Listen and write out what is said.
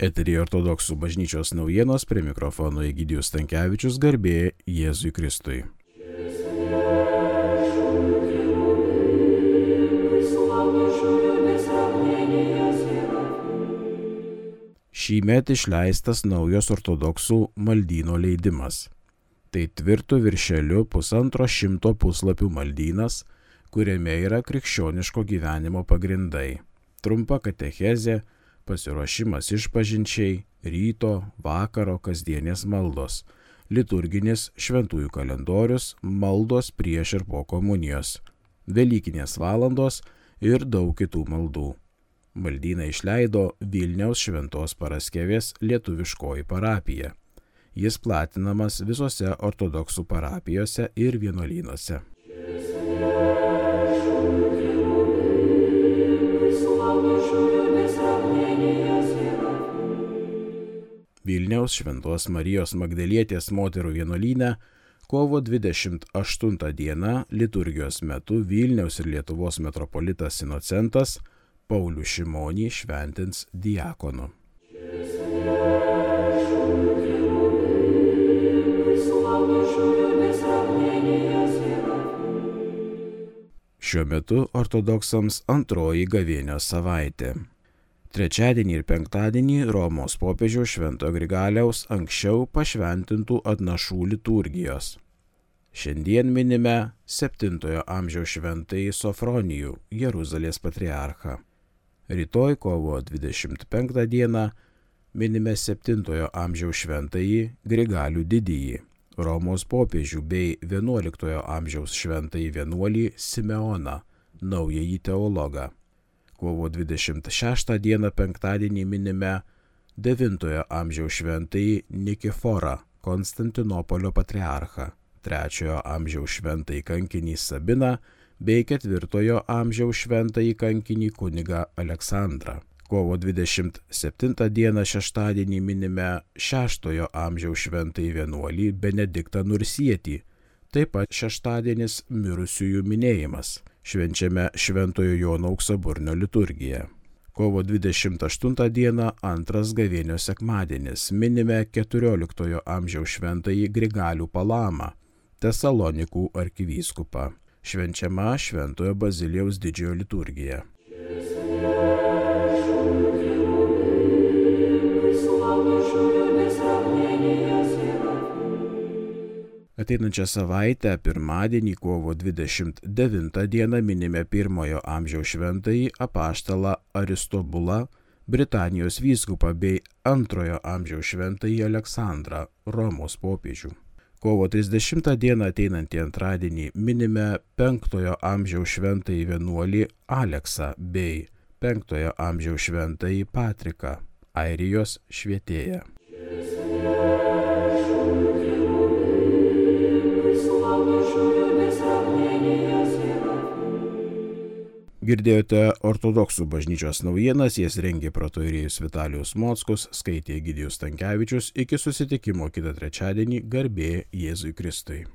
Eterija ortodoksų bažnyčios naujienos prie mikrofono Egidijus Tankievičius garbė Jėzui Kristui. Šįmet išleistas naujos ortodoksų maldyno leidimas. Tai tvirtų viršeliu pusantro šimto puslapių maldynas, kuriame yra krikščioniško gyvenimo pagrindai. Trumpa katechezė, pasiruošimas išpažinčiai, ryto, vakaro, kasdienės maldos, liturginis šventųjų kalendorius, maldos prieš ir po komunijos, Velykinės valandos ir daug kitų maldų. Maldyną išleido Vilniaus Šventos Paraskevės lietuviškoji parapija. Jis platinamas visose ortodoksų parapijose ir vienuolynuose. Vilniaus Šventos Marijos Magdalietės moterų vienuolyne kovo 28 dieną liturgijos metu Vilniaus ir Lietuvos metropolitas Inocentas Paulių Šimonį šventins diakonu. Šiuo metu ortodoksams antroji gavėnios savaitė. Trečiadienį ir penktadienį Romos popiežiaus Švento Grigaliaus anksčiau pašventintų atnašų liturgijos. Šiandien minime 7 amžiaus šventąjį Sofronijų, Jeruzalės patriarchą. Rytoj kovo 25 dieną minime 7 amžiaus šventąjį Grigalių didįjį, Romos popiežių bei 11 amžiaus šventąjį vienuolį Simeoną, naująjį teologą. Kovo 26 dieną penktadienį minime 9 amžiaus šventąjį Nikiforą, Konstantinopolio patriarchą, 3 amžiaus šventąjį kankinį Sabiną, bei ketvirtojo amžiaus šventąjį kankinį kunigą Aleksandrą. Kovo 27 dieną šeštadienį minime šeštojo amžiaus šventąjį vienuolį Benediktą Nursietį. Taip pat šeštadienis mirusiųjų minėjimas. Švenčiame Šventojo Jono auksaburnio liturgiją. Kovo 28 dieną antras gavėnio sekmadienis minime 14 amžiaus šventąjį Grigalių Palamą, Tesalonikų arkivyskupą švenčiama Šventojo Bazilijaus didžiojo liturgija. Ateinančią savaitę, pirmadienį, kovo 29 dieną, minime pirmojo amžiaus šventąjį apaštalą Aristobulą, Britanijos vyskupą bei antrojo amžiaus šventąjį Aleksandrą, Romos popiežių. Kovo 30 dieną ateinantį antradienį minime 5 amžiaus šventąjį vienuolį Aleksą bei 5 amžiaus šventąjį Patriką, Airijos švietėją. Girdėjote ortodoksų bažnyčios naujienas, jas rengė protoirijus Vitalijus Mockus, skaitė Gidijus Tankievičius, iki susitikimo kitą trečiadienį garbė Jėzui Kristui.